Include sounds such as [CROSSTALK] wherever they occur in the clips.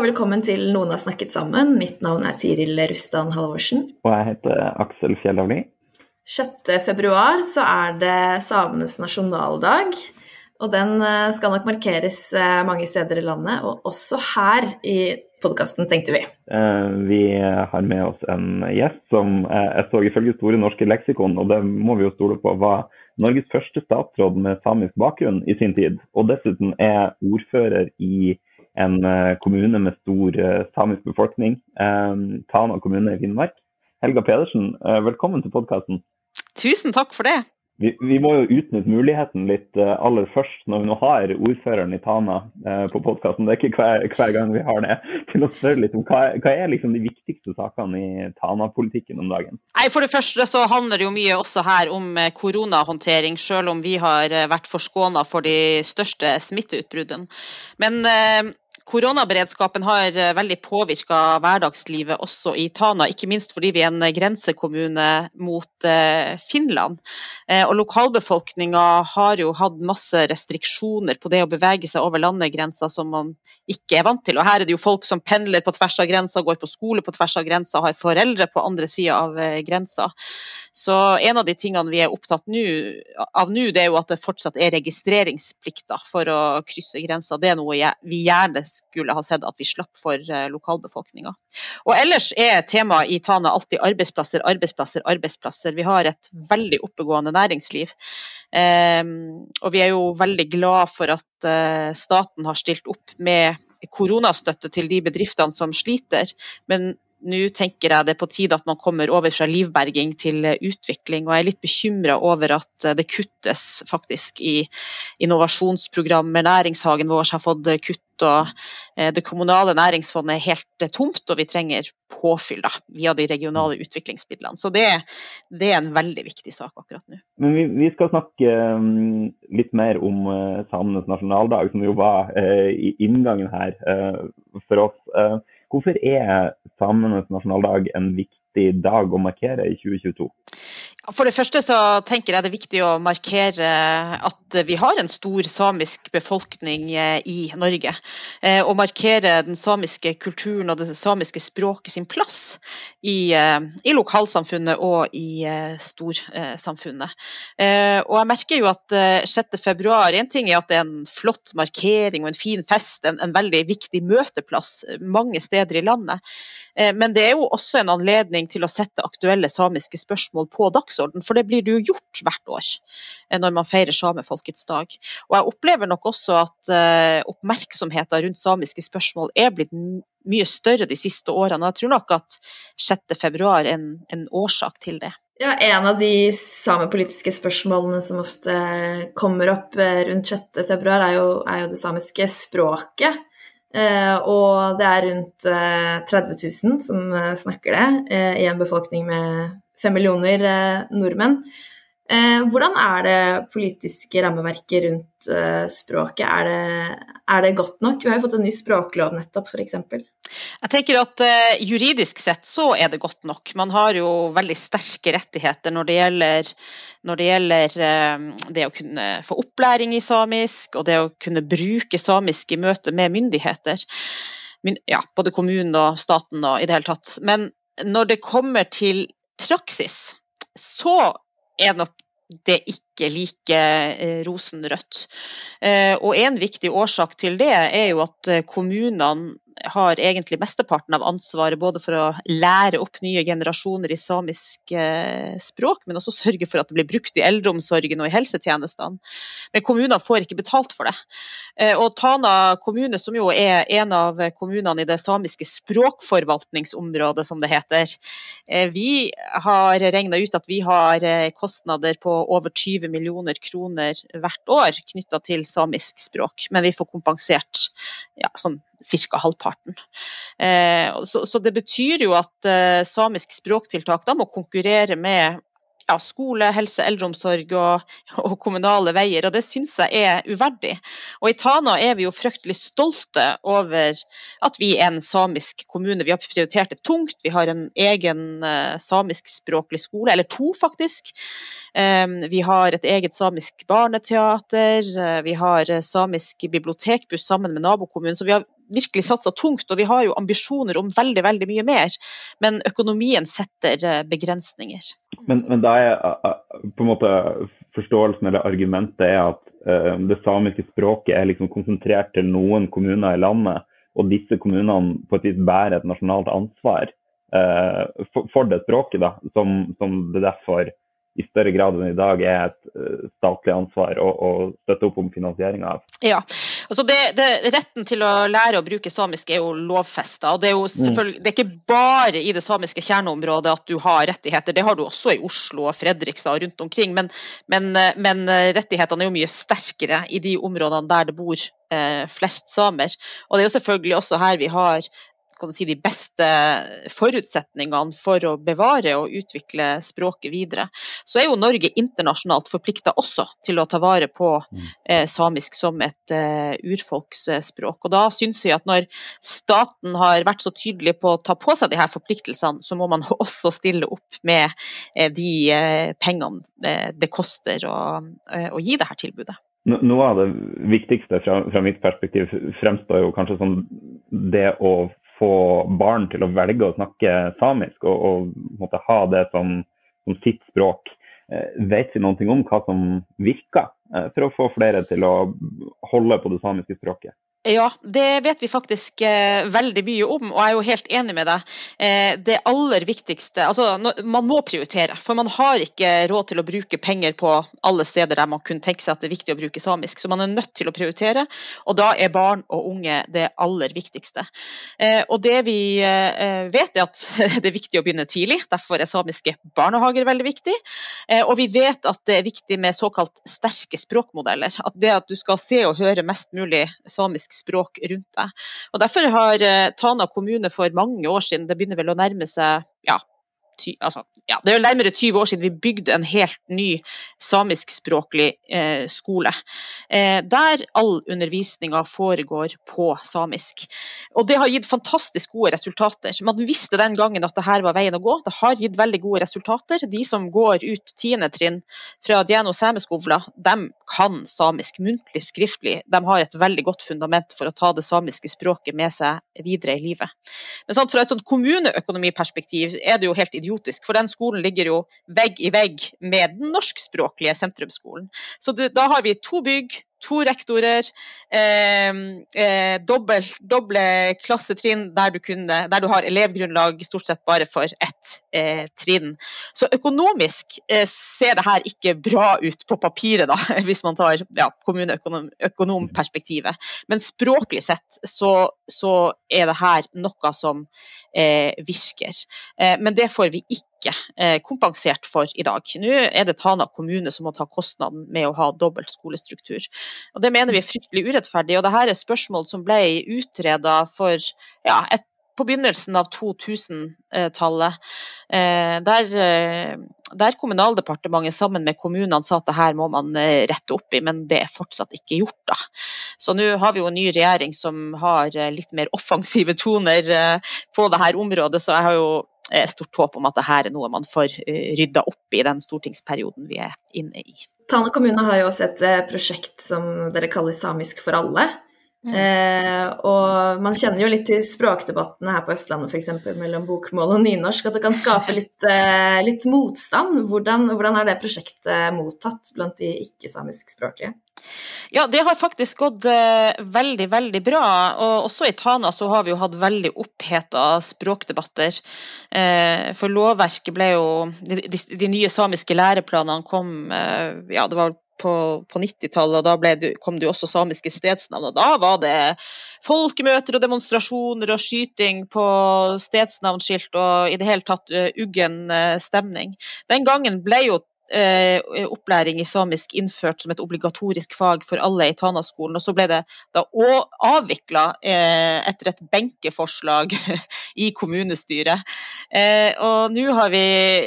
Og velkommen til Noen har snakket sammen. Mitt navn er Tiril Rustan Halvorsen. Og jeg heter Aksel Fjellavli. 6. februar så er det samenes nasjonaldag. Og den eh, skal nok markeres eh, mange steder i landet, og også her i podkasten, tenkte vi. Eh, vi har med oss en gjest som jeg så ifølge Store norske leksikon, og det må vi jo stole på, var Norges første statsråd med samisk bakgrunn i sin tid. Og dessuten er ordfører i en kommune med stor samisk befolkning, Tana kommune i Finnmark. Helga Pedersen, velkommen til podkasten. Tusen takk for det. Vi, vi, må jo utnytte muligheten litt aller først, når vi nå har ordføreren i Tana på podkasten. Det er ikke hver, hver, gang vi har det. Til å spørre litt om hva, hva er liksom de viktigste sakene i Tana-politikken om dagen? Nei, For det første så handler det jo mye også her om eh, koronahåndtering, selv om vi har vært forskåna for de største smitteutbruddene. Men uh, Koronaberedskapen har eh, veldig påvirka hverdagslivet også i Tana, ikke minst fordi vi er en grensekommune mot eh, Finland. Eh, og Lokalbefolkninga har jo hatt masse restriksjoner på det å bevege seg over landegrensa som man ikke er vant til. Og her er det jo folk som pendler på tvers av grensa, går på skole på tvers av grensa, har foreldre på andre sida av grensa. Så en av de tingene vi er opptatt av nå, det er jo at det fortsatt er registreringsplikter for å krysse grensa. Det er noe vi gjerne ha sett at vi slapp for eh, lokalbefolkninga. Og ellers er temaet i Tana alltid arbeidsplasser, arbeidsplasser, arbeidsplasser. Vi har et veldig oppegående næringsliv. Um, og vi er jo veldig glad for at uh, staten har stilt opp med koronastøtte til de bedriftene som sliter. Men nå tenker jeg det er på tide at man kommer over fra livberging til eh, utvikling. Og jeg er litt bekymra over at eh, det kuttes faktisk i innovasjonsprogrammer. Næringshagen vår har fått eh, kutt, og det kommunale næringsfondet er helt tomt. Og vi trenger påfyll da, via de regionale utviklingsmidlene. Så det, det, er en veldig viktig sak akkurat nå. Men vi, vi skal snakke um, litt mer om samenes nasjonaldag, som jo var i inngangen her for oss. Hvorfor er samenes nasjonaldag en viktig dag å markere i 2022? For det første så tenker jeg det er viktig å markere at vi har en stor samisk befolkning eh, i Norge. Eh, og markere den samiske kulturen og det samiske språket sin plass i, eh, i lokalsamfunnet og i storsamfunnet. Og jeg merker jo at 6.2 en ting er at det er en flott markering og en fin fest, en, en veldig viktig møteplass mange steder i landet. Men det er jo også en anledning til å sette aktuelle samiske spørsmål på dagsorden, for det blir det jo gjort hvert år eh, når man feirer samefolkets dag. Og jeg opplever nok også at uh, oppmerksomheten rundt samiske spørsmål er blitt mye større de siste årene. og Jeg tror nok at 6.2 er en, en årsak til det. Ja, En av de samepolitiske spørsmålene som ofte kommer opp eh, rundt 6.2, er, er jo det samiske språket. Eh, og det er rundt eh, 30 000 som eh, snakker det, i en befolkning med fem millioner nordmenn. hvordan er det politiske rammeverket rundt språket? Er det, er det godt nok? Vi har jo fått en ny språklov nettopp, f.eks. Jeg tenker at uh, Juridisk sett så er det godt nok. Man har jo veldig sterke rettigheter når det gjelder, når det, gjelder uh, det å kunne få opplæring i samisk, og det å kunne bruke samisk i møte med myndigheter. Mynd, ja, både kommunen og staten og i det hele tatt. Men når det kommer til praksis, så er nok det ikke like eh, rosenrødt. Eh, og en viktig årsak til det er jo at eh, kommunene har egentlig mesteparten av ansvaret både for å lære opp nye generasjoner i samisk eh, språk, men også sørge for at det blir brukt i eldreomsorgen og i helsetjenestene. Men kommunene får ikke betalt for det. Eh, og Tana kommune, som jo er en av kommunene i det samiske språkforvaltningsområdet, som det heter, eh, vi har regna ut at vi har kostnader på over 20 millioner kroner hvert år knytta til samisk språk, men vi får kompensert ja, sånn ca. halvparten. Eh, så, det betyr jo at eh, samisk språktiltak da må konkurrere med ja, skole, helse, eldreomsorg og, og, kommunale veier, og det syns jeg er uverdig. Og i Tana er vi jo fryktelig stolte over at vi er en samisk kommune. Vi har prioritert det tungt. Vi har en egen uh, samiskspråklig skole, eller to faktisk. Um, vi har et eget samisk barneteater. Uh, vi har uh, samisk bibliotekbuss sammen med nabokommunen. Så vi har virkelig satsa tungt, og vi har jo ambisjoner om veldig veldig mye mer. Men økonomien setter begrensninger. Men, men da er eh, eh, på en måte forståelsen eller argumentet er at uh, det samiske språket er liksom konsentrert til noen kommuner i landet, og disse kommunene på et vis bærer et nasjonalt ansvar uh, for, for, det språket, da, som, som det derfor i større grad enn i dag er et uh, statlig ansvar å, å, støtte opp om finansieringa av. Ja, altså det, det, Retten til å lære å bruke samisk er jo lovfesta. Det mm. det er ikke bare i det samiske kjerneområdet at du har rettigheter, det har du også i Oslo og Fredrikstad og rundt omkring. Men, men, men rettighetene er jo mye sterkere i de områdene der det bor eh, flest samer. Og det er jo selvfølgelig også her vi har si, de beste forutsetningene for å bevare og utvikle språket videre. Så er jo Norge internasjonalt forplikta også til å ta vare på mm. eh, samisk som et eh, urfolksspråk. Og da syns vi at når staten har vært så tydelig på å ta på seg de her forpliktelsene, så må man [LAUGHS] også stille opp med eh, de eh, pengene eh, det koster å, eh, å gi det her tilbudet. Noe av det viktigste fra, fra, mitt perspektiv fremstår jo kanskje som det å få barn til å velge å snakke samisk og, og måtte ha det som, som sitt språk. Eh, vet vi noe om hva som virker eh, for å få flere til å holde på det samiske språket? Ja, det vet vi faktisk eh, veldig mye om, og jeg er jo helt enig med deg. Eh, det aller viktigste Altså, man må prioritere, for man har ikke råd til å bruke penger på alle steder der man kunne tenke seg at det er viktig å bruke samisk. Så man er nødt til å prioritere, og da er barn og unge det aller viktigste. Eh, og det vi eh, vet, er at [LAUGHS] det er viktig å begynne tidlig, derfor er samiske barnehager veldig viktig. Eh, og vi vet at det er viktig med såkalt sterke språkmodeller. At det at du skal se og høre mest mulig samisk samisk språk rundt deg. Og Derfor har eh, Tana kommune for mange år siden, det begynner vel å nærme seg ja, ty, altså, ja, det er jo nærmere 20 år siden vi bygde en helt ny samiskspråklig eh, skole. Eh, der all undervisninga foregår på samisk. Og det har gitt fantastisk gode resultater. Man visste den gangen at dette var veien å gå. Det har gitt veldig gode resultater. De som går ut tiende trinn fra Diano sameskovla, de kan samisk muntlig, skriftlig. De har et veldig godt fundament for å ta det samiske språket med seg videre i livet. Men sant, fra et sånt kommuneøkonomiperspektiv er det jo helt idiotisk idiotisk, for den skolen ligger jo vegg i vegg med den norskspråklige sentrumsskolen. Så det, da har vi to bygg, to rektorer, eh, eh, dobbel, doble klassetrinn der du, kunne, der du, har elevgrunnlag stort sett bare for ett eh, trinn. Så økonomisk eh, ser det her ikke bra ut på papiret, da, [LAUGHS] hvis man tar ja, kommuneøkonomperspektivet. Men språklig sett så, så, er det her noe som eh, virker. Eh, men det får vi ikke ikke eh, kompensert for i dag. Nå er det Tana kommune som må ta kostnaden med å ha dobbelt skolestruktur. Og Det mener vi er fryktelig urettferdig. og Dette er spørsmål som ble utreda for ja, et på begynnelsen av 2000-tallet, eh, der, eh, der, Kommunaldepartementet sammen med kommunene sa at det her må man rette opp i, men det er fortsatt ikke gjort. da. Så nå har vi jo en ny regjering som har litt mer offensive toner på dette området, så jeg har jo stort håp om at dette er noe man får eh, rydda opp i den stortingsperioden vi er inne i. Tane kommune har jo også et eh, prosjekt som dere kaller Samisk for alle. Mm. Eh, og man kjenner jo litt til språkdebattene her på Østlandet f.eks. mellom bokmål og nynorsk, at det kan skape litt, [LAUGHS] eh, litt motstand. Hvordan, hvordan, er det prosjektet mottatt blant de ikke-samiskspråklige? Ja, det har faktisk gått eh, veldig, veldig bra. Og også i Tana så har vi jo hatt veldig oppheta språkdebatter. Eh, for lovverket ble jo De, de, de nye samiske læreplanene kom eh, ja, det var på, på 90-tallet, og da det, kom det jo også samiske stedsnavn. Og da var det folkemøter og demonstrasjoner og skyting på stedsnavnskilt og i det hele tatt uggen stemning. Den gangen ble jo opplæring i samisk innført som et obligatorisk fag for alle i Tana-skolen. Og så ble det da avvikla eh, etter et benkeforslag [LAUGHS] i kommunestyret. Eh, og nå har vi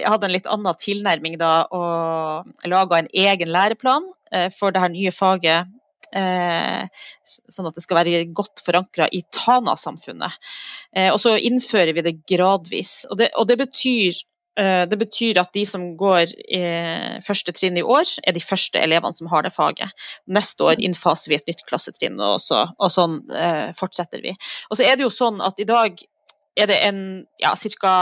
hatt en litt annen tilnærming da, og laga en egen læreplan eh, for det her nye faget Eh, sånn at det skal være godt forankra i Tana-samfunnet. Eh, og så innfører vi det gradvis. Og det, og det betyr eh, det betyr at de som går første trinn i år, er de første elevene som har det faget. Neste år innfaser vi et nytt klassetrinn, og, så, og sånn fortsetter vi. Og så er det jo sånn at i dag er det en ja, ca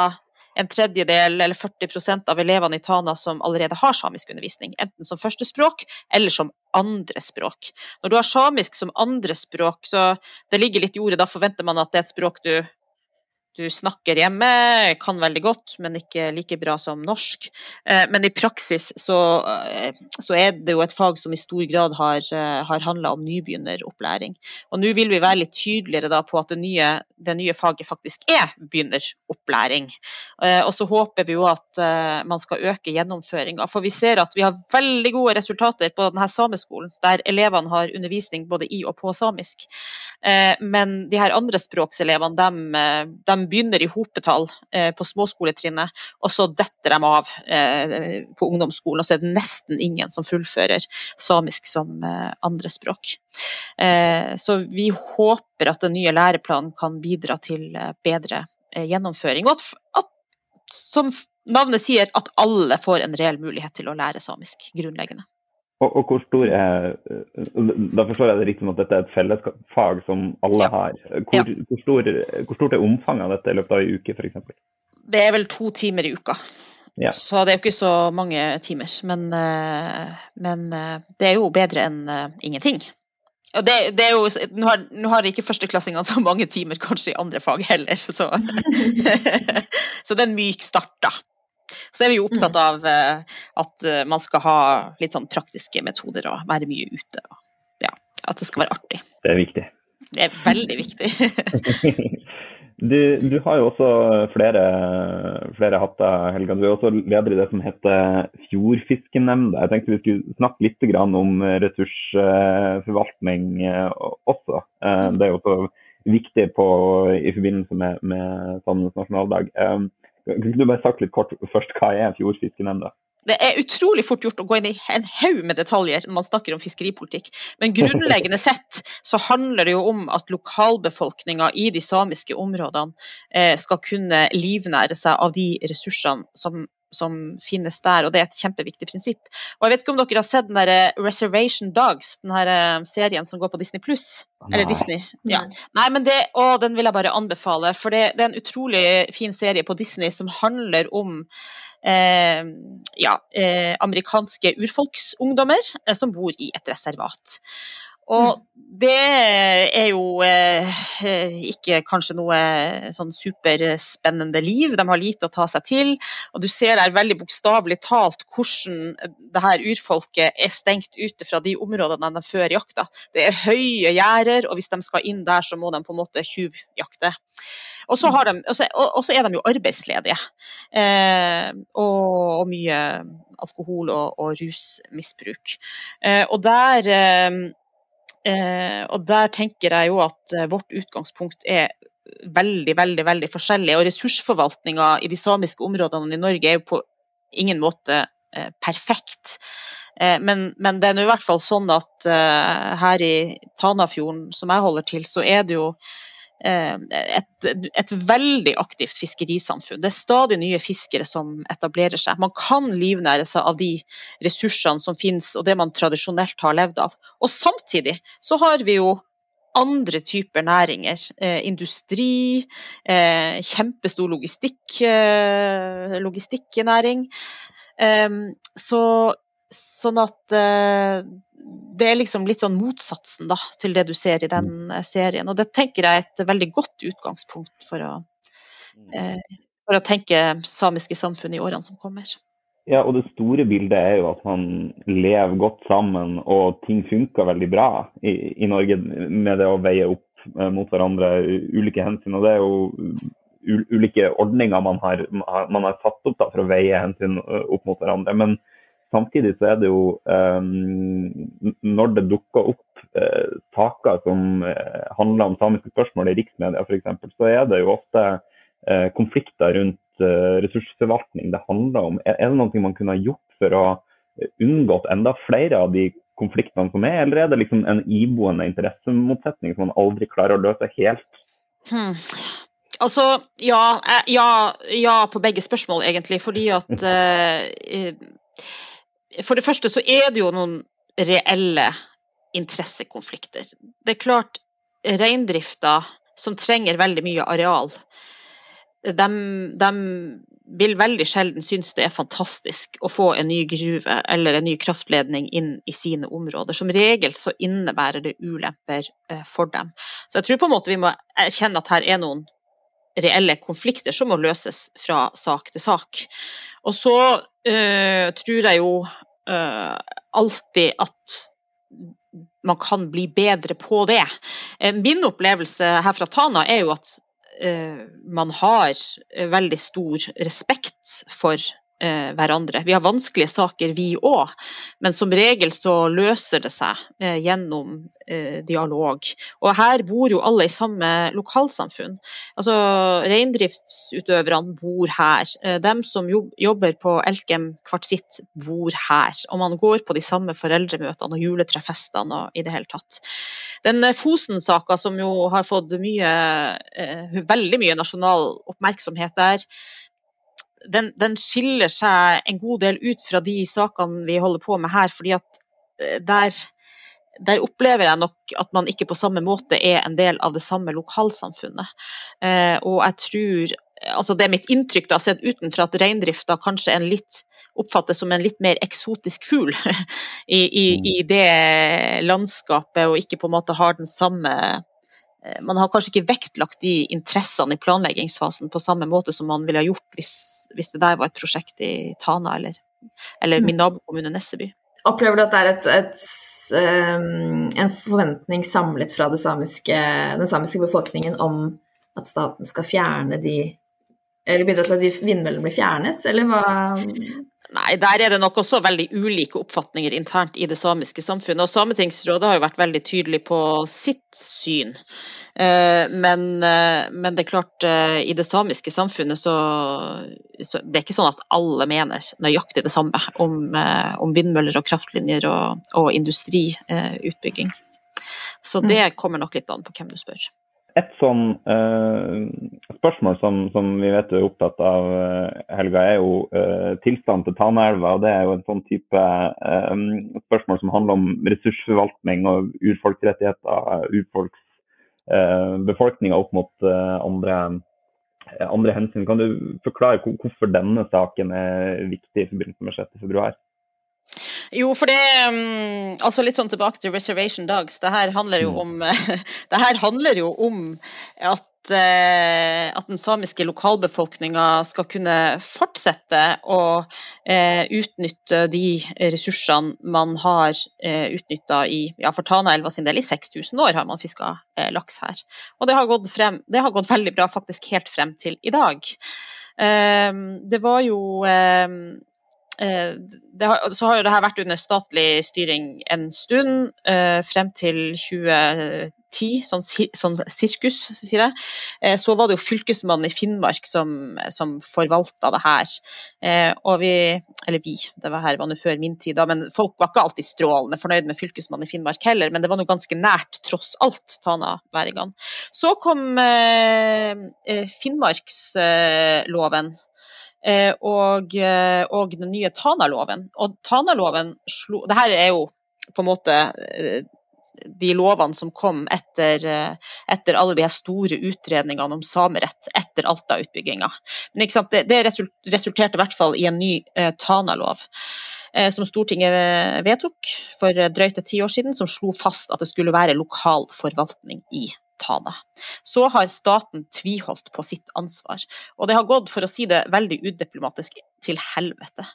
en tredjedel eller 40% av elevene i Tana som allerede har samisk undervisning, enten som førstespråk eller som andrespråk. Når du har samisk som andrespråk, så det ligger litt i ordet, da forventer man at det er et språk du du snakker hjemme, kan veldig godt, men ikke like bra som norsk. Eh, men i praksis så, eh, så er det jo et fag som i stor grad har, eh, har handla om nybegynneropplæring. Og nå vil vi være litt tydeligere på at det nye, det nye faget faktisk er begynneropplæring. Og så håper vi jo at man skal øke gjennomføringa. For vi ser at vi har veldig gode resultater på denne sameskolen, der elevene har undervisning både i og på samisk. Men de her andrespråkselevene, de, de begynner i hopetall eh, på småskoletrinnet, og så detter de av eh, på ungdomsskolen. Og så er det nesten ingen som fullfører samisk som eh, andrespråk. Eh, så vi håper at den nye læreplanen kan bidra til eh, bedre eh, gjennomføring. Og at, at, som navnet sier, at alle får en reell mulighet til å lære samisk grunnleggende. Og, og, hvor stor er Da forstår jeg det riktig at dette er et fellesfag som alle ja. har. Hvor, ja. hvor, stor, hvor, stort er omfanget av dette i løpet av ei uke f.eks.? Det er vel to timer i uka. Ja. Så det er jo ikke så mange timer. Men, eh, men eh, det er jo bedre enn eh, ingenting. Og det, det er jo, nå har, nå har ikke førsteklassingene så mange timer kanskje i andre fag heller, så, så [LAUGHS] det er en myk start, da. Så er vi jo opptatt mm. av uh, at uh, man skal ha litt sånn praktiske metoder og være mye ute. Og, ja, at det skal være artig. Det er viktig. Det er veldig viktig. [LAUGHS] du, du, har jo også flere, flere, hatter, Helga. Du er også leder i det som heter Fjordfiskenemnda. Jeg tenkte vi skulle snakke litt om ressursforvaltning eh, også. Mm. Det er jo også viktig på, i forbindelse med, med Sandnes nasjonaldag. Kunne du bare sagt litt kort først, hva er Fjordfiskenemnda? Det er utrolig fort gjort å gå inn i en haug med detaljer når man snakker om fiskeripolitikk. Men grunnleggende [LAUGHS] sett så handler det jo om at lokalbefolkninga i de samiske områdene eh, skal kunne livnære seg av de ressursene som som finnes der, og det er et kjempeviktig prinsipp. Og Jeg vet ikke om dere har sett den der Reservation Dogs, den her eh, serien som går på Disney pluss? Eller Disney. Ja. Nei, men det, å, den vil jeg bare anbefale, for det, det, er en utrolig fin serie på Disney som handler om eh, ja, eh, amerikanske urfolksungdommer eh, som bor i et reservat. Og mm. det er jo eh, ikke kanskje noe sånn superspennende liv. De har lite å ta seg til. Og du ser her veldig bokstavelig talt hvordan det her urfolket er stengt ute fra de områdene de før jakta. Det er høye gjerder, og hvis de skal inn der, så må de på en måte tjuvjakte. Og så, de, og så er de jo arbeidsledige. Eh, og, og, mye alkohol og, og rusmisbruk. Eh, og der eh, og der tenker jeg jo at eh, vårt utgangspunkt er veldig, veldig veldig forskjellig. Og ressursforvaltninga i de samiske områdene i Norge er jo på ingen måte eh, perfekt. Eh, men, men, det er nå i hvert fall sånn at her i Tanafjorden, som jeg holder til, så er det jo et, et, veldig aktivt fiskerisamfunn. Det er stadig nye fiskere som etablerer seg. Man kan livnære seg av de ressursene som finnes og det man tradisjonelt har levd av. Og samtidig så har vi jo andre typer næringer. Eh, industri, eh, kjempestor logistikk, eh, logistikknæring. Eh, så Sånn at uh, det er liksom litt sånn motsatsen da, til det du ser i den mm. eh, serien. Og det tenker jeg er et veldig godt utgangspunkt for å, eh, for å tenke samiske samfunn i årene som kommer. Ja, og det store bildet er jo at man lever godt sammen og ting funker veldig bra i, i Norge med det å veie opp mot hverandre ulike hensyn. Og det er jo ulike ordninger man har, man har satt opp da, for å veie hensyn opp mot hverandre. Men samtidig så er det jo Når det dukker opp saker som handler om samiske spørsmål i riksmedia f.eks., så er det jo ofte konflikter rundt ressursforvaltning det handler om. Er det noe man kunne ha gjort for å unngått enda flere av de konfliktene som er, eller er det liksom en iboende interessemotsetning som man aldri klarer å løse helt? Hmm. Altså, ja, ja, ja, på begge spørsmål, egentlig. Fordi at [LAUGHS] eh, For det første så er det jo noen reelle interessekonflikter. Det er klart, reindrifta, som trenger veldig mye areal, de, de vil veldig sjelden synes det er fantastisk å få en ny gruve eller en ny kraftledning inn i sine områder. Som regel så innebærer det ulemper eh, for dem. Så jeg tror på en måte vi må erkjenne at her er noen reelle konflikter som må løses fra sak til sak. Og så øh, tror jeg jo øh, alltid at man kan bli bedre på det. Min opplevelse her fra Tana er jo at Eh, man har eh, veldig stor respekt for eh, hverandre. Vi har vanskelige saker, vi òg, men som regel så løser det seg eh, gjennom eh, dialog. Og her bor jo alle i samme lokalsamfunn. Altså Reindriftsutøverne bor her. Eh, dem som jobber på Elkem Kvartsitt bor her. Og man går på de samme foreldremøtene og juletrefestene og i det hele tatt. Den eh, Fosen-saka som jo har fått mye, eh, veldig mye nasjonal oppmerksomhet der, den, den, skiller seg en god del ut fra de sakene vi holder på med her. fordi at eh, der, der opplever jeg nok at man ikke på samme måte er en del av det samme lokalsamfunnet. Eh, og jeg tror altså Det er mitt inntrykk da, sett utenfra at reindrifta kanskje en litt, oppfattes som en litt mer eksotisk fugl [LAUGHS] i, i, mm. i, det landskapet, og ikke på en måte har den samme eh, man har kanskje ikke vektlagt de interessene i planleggingsfasen på samme måte som man ville ha gjort hvis hvis det der var et prosjekt i Tana eller, eller min mm. nabokommune Nesseby. Opplever du at det er et, et, en forventning samlet fra samiske, den samiske befolkningen om at staten skal fjerne de Eller bidra til at de vindmøllene blir fjernet, eller hva Nei, der er det nok også veldig ulike oppfatninger internt i det samiske samfunnet. Og Sametingsrådet har jo vært veldig tydelig på sitt syn. Eh, men, eh, men, det er klart, eh, i det samiske samfunnet så, så Det er ikke sånn at alle mener nøyaktig det samme om, om vindmøller og kraftlinjer og, og industriutbygging. Så det mm. kommer nok litt an på hvem du spør. Et sånn uh, spørsmål som, som, vi vet du er opptatt av, uh, Helga, er jo uh, tilstanden til Tanaelva. og Det er jo en sånn type spørsmål som handler om ressursforvaltning og urfolksrettigheter, urfolks befolkninga opp mot andre, andre hensyn. Kan du forklare hvorfor denne saken er viktig i forbindelse med 6.2? Jo, for det um, Altså litt sånn tilbake til Reservation Dogs. Det her handler jo mm. om, [LAUGHS] handler jo om at, uh, at den samiske lokalbefolkninga skal kunne fortsette å uh, utnytte de ressursene man har uh, utnytta i ja, for Tanaelva sin del i 6000 år har man fiska uh, laks her. Og det har, gått frem, det har gått veldig bra, faktisk helt frem til i dag. det var jo Eh, har, så har jo det her vært under statlig styring en stund, eh, frem til 2010, sånn, sånn sirkus, sier jeg. Eh, så var det jo Fylkesmannen i Finnmark som, som forvalta det her. Eh, og vi, eller vi, det var her var nå før min tid, da, men folk var ikke alltid strålende fornøyd med Fylkesmannen i Finnmark heller, men det var nå ganske nært, tross alt, Tana-væringene. Så kom eh, eh, Finnmarksloven Eh, og, eh, og, den nye Tana-loven. Og Tana-loven slo det her er jo på en måte eh, de lovene som kom etter, etter alle de store utredningene om samerett etter Alta-utbygginga. Men det, det, resulterte i hvert fall i en ny eh, Tana-lov. Eh, som Stortinget vedtok for drøyt ti år siden, som slo fast at det skulle være lokal forvaltning i Tana. Så har staten tviholdt på sitt ansvar. Og det har gått, for å si det veldig udiplomatisk, til helvete.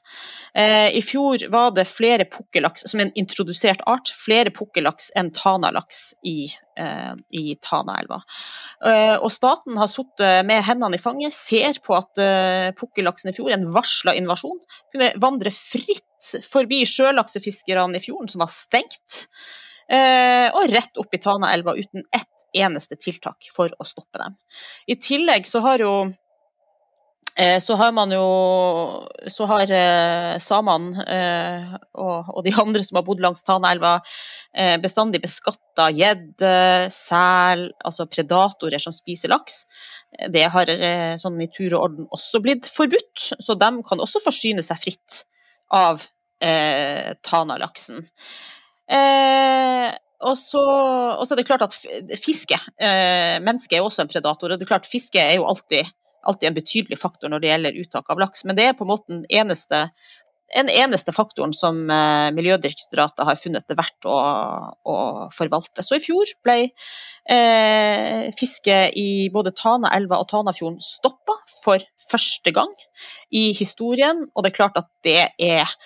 Eh, I fjor var det flere pukkellaks, som en introdusert art, flere pukkellaks enn tanalaks i, eh, i Tanaelva. Eh, og staten har sittet med hendene i fanget, ser på at eh, pukkellaksen i fjor, en varsla invasjon, kunne vandre fritt forbi sjølaksefiskerne i fjorden, som var stengt. Eh, og rett opp i Tanaelva uten ett eneste tiltak for å stoppe dem. I tillegg så har jo eh, så har man jo Så har eh, samene eh, og, de [LAUGHS] andre som har bodd langs Tanaelva, bestandig beskatta gjedde, sel, altså predatorer som spiser laks. Det har sånn i tur og orden også blitt forbudt, så de kan også forsyne seg fritt av eh, Tanalaksen. Eh, og så, og så, er det klart at fiske eh, Mennesket er også en predator. og det er klart Fiske er jo alltid, alltid, en betydelig faktor når det gjelder uttak av laks. Men det er på en måte den eneste, den eneste faktoren som eh, Miljødirektoratet har funnet det verdt å, å forvalte. Så i fjor ble eh, fiske i både Tanaelva og Tanafjorden stoppa for første gang i historien. Og det er klart at det er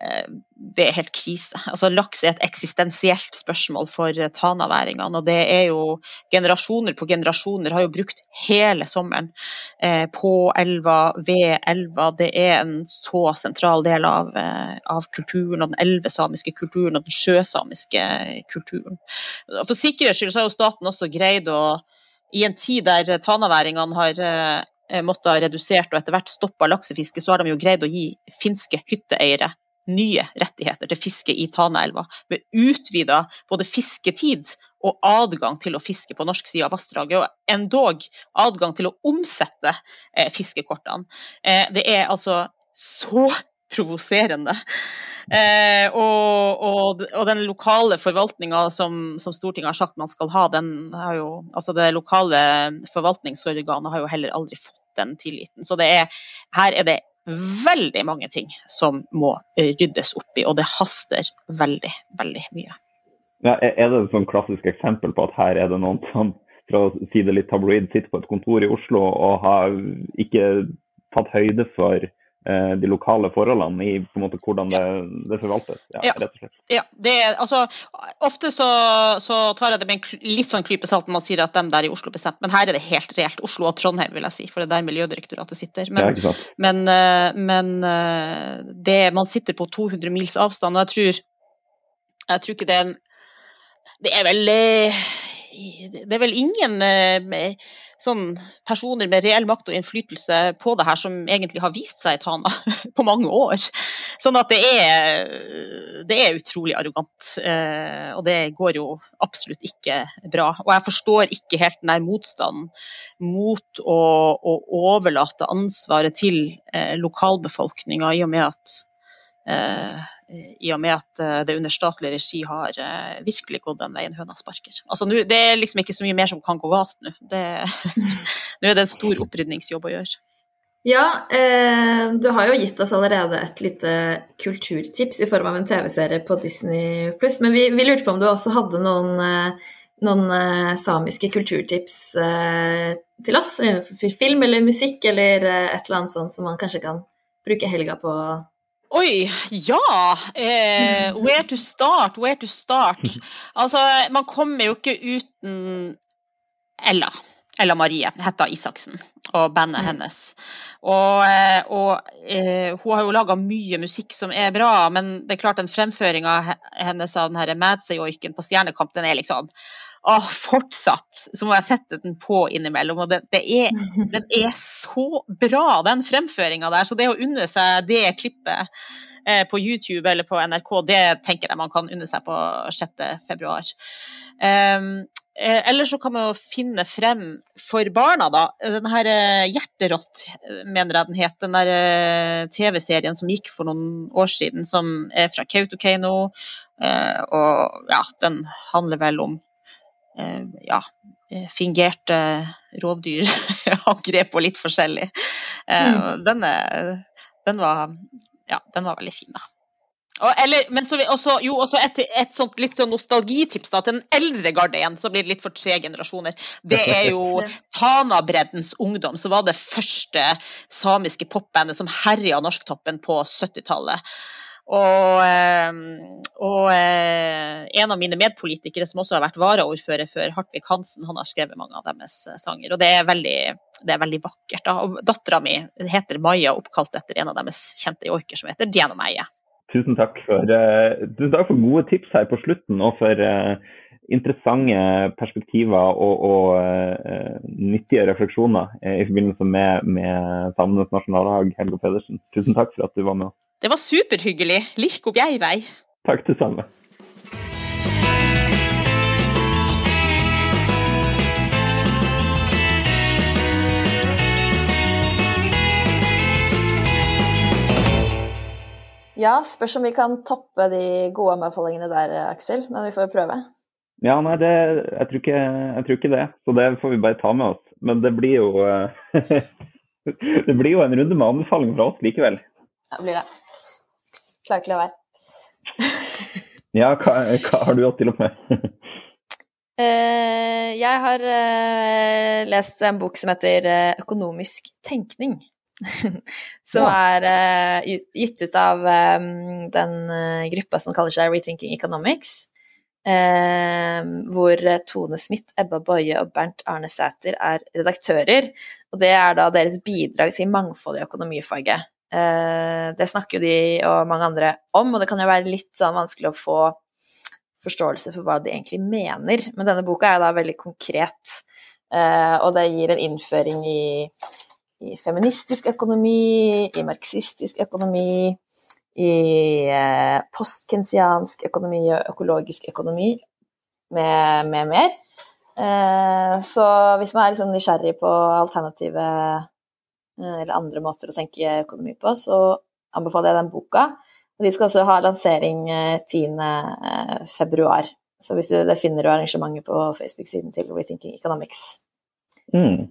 det er helt krise. Altså, laks er et eksistensielt spørsmål for eh, tanaværingene. Og det er jo generasjoner på generasjoner har jo brukt hele sommeren eh, på elva, ved elva. Det er en så sentral del av, eh, av kulturen, og den elvesamiske kulturen og den sjøsamiske kulturen. For sikkerhets skyld har jo staten også greid å, i en tid der tanaværingene har eh, måttet ha redusert og etter hvert stoppa laksefiske, så har de jo greid å gi finske hytteeiere nye rettigheter til fiske i Tanaelva, med utvida både fisketid og adgang til å fiske på norsk side av vassdraget, og endog adgang til å omsette eh, fiskekortene. Eh, det er altså så provoserende. Eh, og, og, og, den lokale forvaltninga som, som, Stortinget har sagt man skal ha, den har jo, altså det lokale forvaltningsorganet har jo heller aldri fått den tilliten. Så er, her er det veldig mange ting som må eh, ryddes opp i, og det haster veldig, veldig mye. Ja, er det et sånn klassisk eksempel på at her er det noen som for å si det litt tabloid, sitter på et kontor i Oslo og har ikke tatt høyde for de lokale forholdene i på en måte hvordan det, det forvaltes. Ja, ja, rett og slett. Ja, det er, altså, ofte så, så, tar jeg det med en litt sånn klype salt når man sier at de der i Oslo bestemte, men her er det helt reelt. Oslo og Trondheim, vil jeg si, for det er der Miljødirektoratet sitter. Men, ja, men, eh, men eh, det, man sitter på 200 mils avstand, og jeg tror, jeg tror ikke det er en Det er vel det er vel ingen eh, sånn personer med reell makt og innflytelse på det her som egentlig har vist seg i Tana [LAUGHS] på mange år. Sånn at det er, det er utrolig arrogant. Eh, og det går jo absolutt ikke bra. Og jeg forstår ikke helt den motstanden mot å, å overlate ansvaret til eh, lokalbefolkninga, i og med at i og med at eh, det under statlig regi har eh, virkelig gått den veien høna sparker. Altså, det er liksom ikke så mye mer som kan gå galt nå. [LAUGHS] nå er det en stor opprydningsjobb å gjøre. Ja, eh, du har jo gitt oss allerede et lite kulturtips i form av en TV-serie på Disney pluss, men vi, vi, lurte på om du også hadde noen, eh, noen eh, samiske kulturtips eh, til oss film eller musikk eller et eller annet sånt som man kanskje kan bruke helga på Oi, ja! Eh, where to start, where to start. Altså, man kommer jo ikke uten Ella. Ella Marie, Hetta Isaksen, og bandet mm. hennes. Og, eh, og eh, hun har jo laga mye musikk som er bra, men det er klart den fremføringa hennes av den her Madsejoiken på Stjernekamp, den er liksom Åh, fortsatt så må jeg sette den på innimellom. Og det, det er, [LAUGHS] den er så bra, den fremføringa der. Så det å unne seg det klippet eh, på YouTube eller på NRK, det tenker jeg man kan unne seg på 6.2. Um, eh, eller så kan man jo finne frem for barna, da. Den her eh, Hjerterått, mener jeg den het. Den der eh, TV-serien som gikk for noen år siden, som er fra Kautokeino. Eh, og ja, den handler vel om ja, eh, fingerte rovdyrangrep [LAUGHS] og litt forskjellig. Eh, mm. Den, den, var, ja, den var veldig fin, da. Og, eller, men så, også, jo, også et, et sånt litt sånn nostalgitips da, til den eldre garde igjen, så blir det litt for tre generasjoner. Det [LAUGHS] er jo Tanabreddens Ungdom, som var det første samiske popbandet som herja norsktoppen på 70-tallet. Og, eh, og, eh, en av mine medpolitikere som også har vært varaordfører før, Hartvig Hansen, han har skrevet mange av deres eh, sanger. Og det er veldig, det er veldig vakkert. Da. Og dattera mi heter Maja, oppkalt etter en av deres kjente joiker som heter Diana Meie. Tusen takk, for, uh, tusen takk for gode tips her på slutten, og for uh, interessante perspektiver og, og uh, nyttige refleksjoner i forbindelse med, med Samenes nasjonaldag, Helga Pedersen. Tusen takk for at du var med oss. Det var superhyggelig. Like opp jeg vei. Takk det samme. Ja, spørs om vi kan toppe de gode anbefalingene der, Aksel. Men vi får jo prøve. Ja, nei, det, jeg, tror ikke, jeg, tror ikke, det. Så det får vi bare ta med oss. Men det blir jo [LAUGHS] Det blir jo en runde med anbefalinger fra oss likevel. Ja, det blir det. Klarer ikke å la være. [LAUGHS] ja, hva, hva, har du hatt til og med? uh, [LAUGHS] jeg har lest en bok som heter Økonomisk tenkning. [LAUGHS] som ja. er gitt ut av um, den gruppa som kaller seg Rethinking Economics. hvor Tone Smith, Ebba Boje og Bernt Arne Sæter er redaktører. Og det er da deres bidrag til mangfold i økonomifaget. Det snakker jo de og mange andre om, og det kan jo være litt sånn vanskelig å få forståelse for hva de egentlig mener. Men denne boka er da veldig konkret, og det gir en innføring i, i feministisk økonomi, i marxistisk økonomi, i eh, postkensiansk økonomi og økologisk økonomi med, med mer. Så hvis man er liksom nysgjerrig på alternative Eh, eller andre måter å tenke økonomi på, så anbefaler jeg den boka. Og de skal også ha lansering 10.2. Eh, så hvis du, det finner du arrangementet på Facebook-siden til Rethinking Economics. Mm.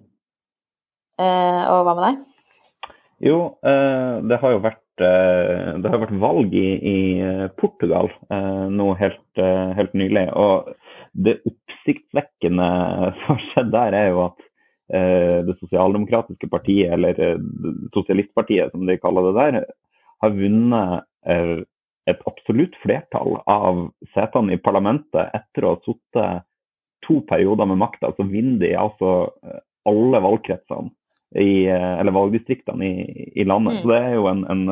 Eh, og hva med deg? Jo, eh, det har jo vært eh, det har vært valg i, i Portugal nå helt, helt, nylig. Og det oppsiktsvekkende [LAUGHS] som har skjedd der, er jo at det sosialdemokratiske partiet, eller sosialistpartiet som de kaller det der, har vunnet et absolutt flertall av setene i parlamentet etter å ha sittet to perioder med makta. Så vinner de altså alle valgkretsene, i, eller valgdistriktene i, i landet. Mm. Så det er jo en, en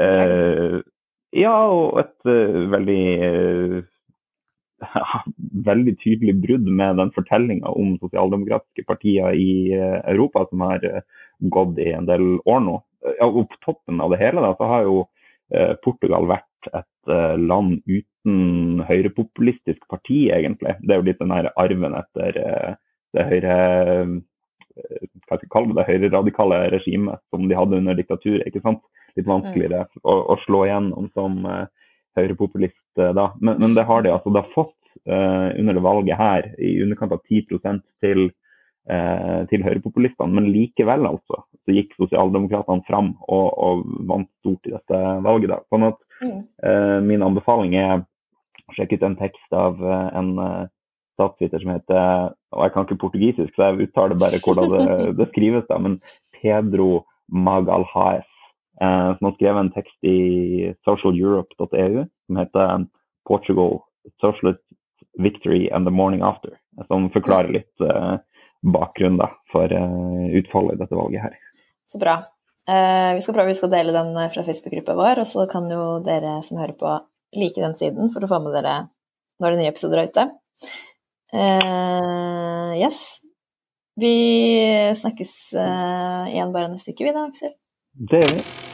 eh, Ja, og et uh, veldig uh, [LAUGHS] veldig tydelig brudd med den fortellinga om sosialdemokratiske partier i eh, Europa som har eh, gått i en del år nå. Ja, og på toppen av det hele da, så har jo eh, Portugal vært et land uten høyrepopulistisk parti, egentlig. Det er jo litt den her arven etter det høyre hva skal jeg kalle det, høyreradikale regimet som de hadde under diktaturet. ikke sant? Litt vanskeligere mm. å, å, slå igjennom som uh, høyrepopulist da. Men, men, det har de altså da fått uh, under det valget her, i underkant av 10% til, uh, til høyrepopulistene. Men likevel, altså, så gikk sosialdemokratene fram og, og, vant stort i dette valget. da. Sånn at uh, min anbefaling er å sjekke ut en tekst av en statsviter som heter og Jeg kan ikke portugisisk, så jeg uttaler bare hvordan det, [LAUGHS] det skrives, da, men Pedro Magalhaes eh, som har skrevet en tekst i socialeurope.eu som heter 'Portugal Socialist Victory and the Morning After', som forklarer litt eh, bakgrunnen for eh, utfallet i dette valget her. Så bra. Eh, vi skal prøve å dele den eh, fra Facebook-gruppa vår, og så kan jo dere som hører på, like den siden for å få med dere når nye episoder er ute. Uh, yes. Vi snakkes uh, igjen bare neste uke, vi da, Aksel. Det gjør vi.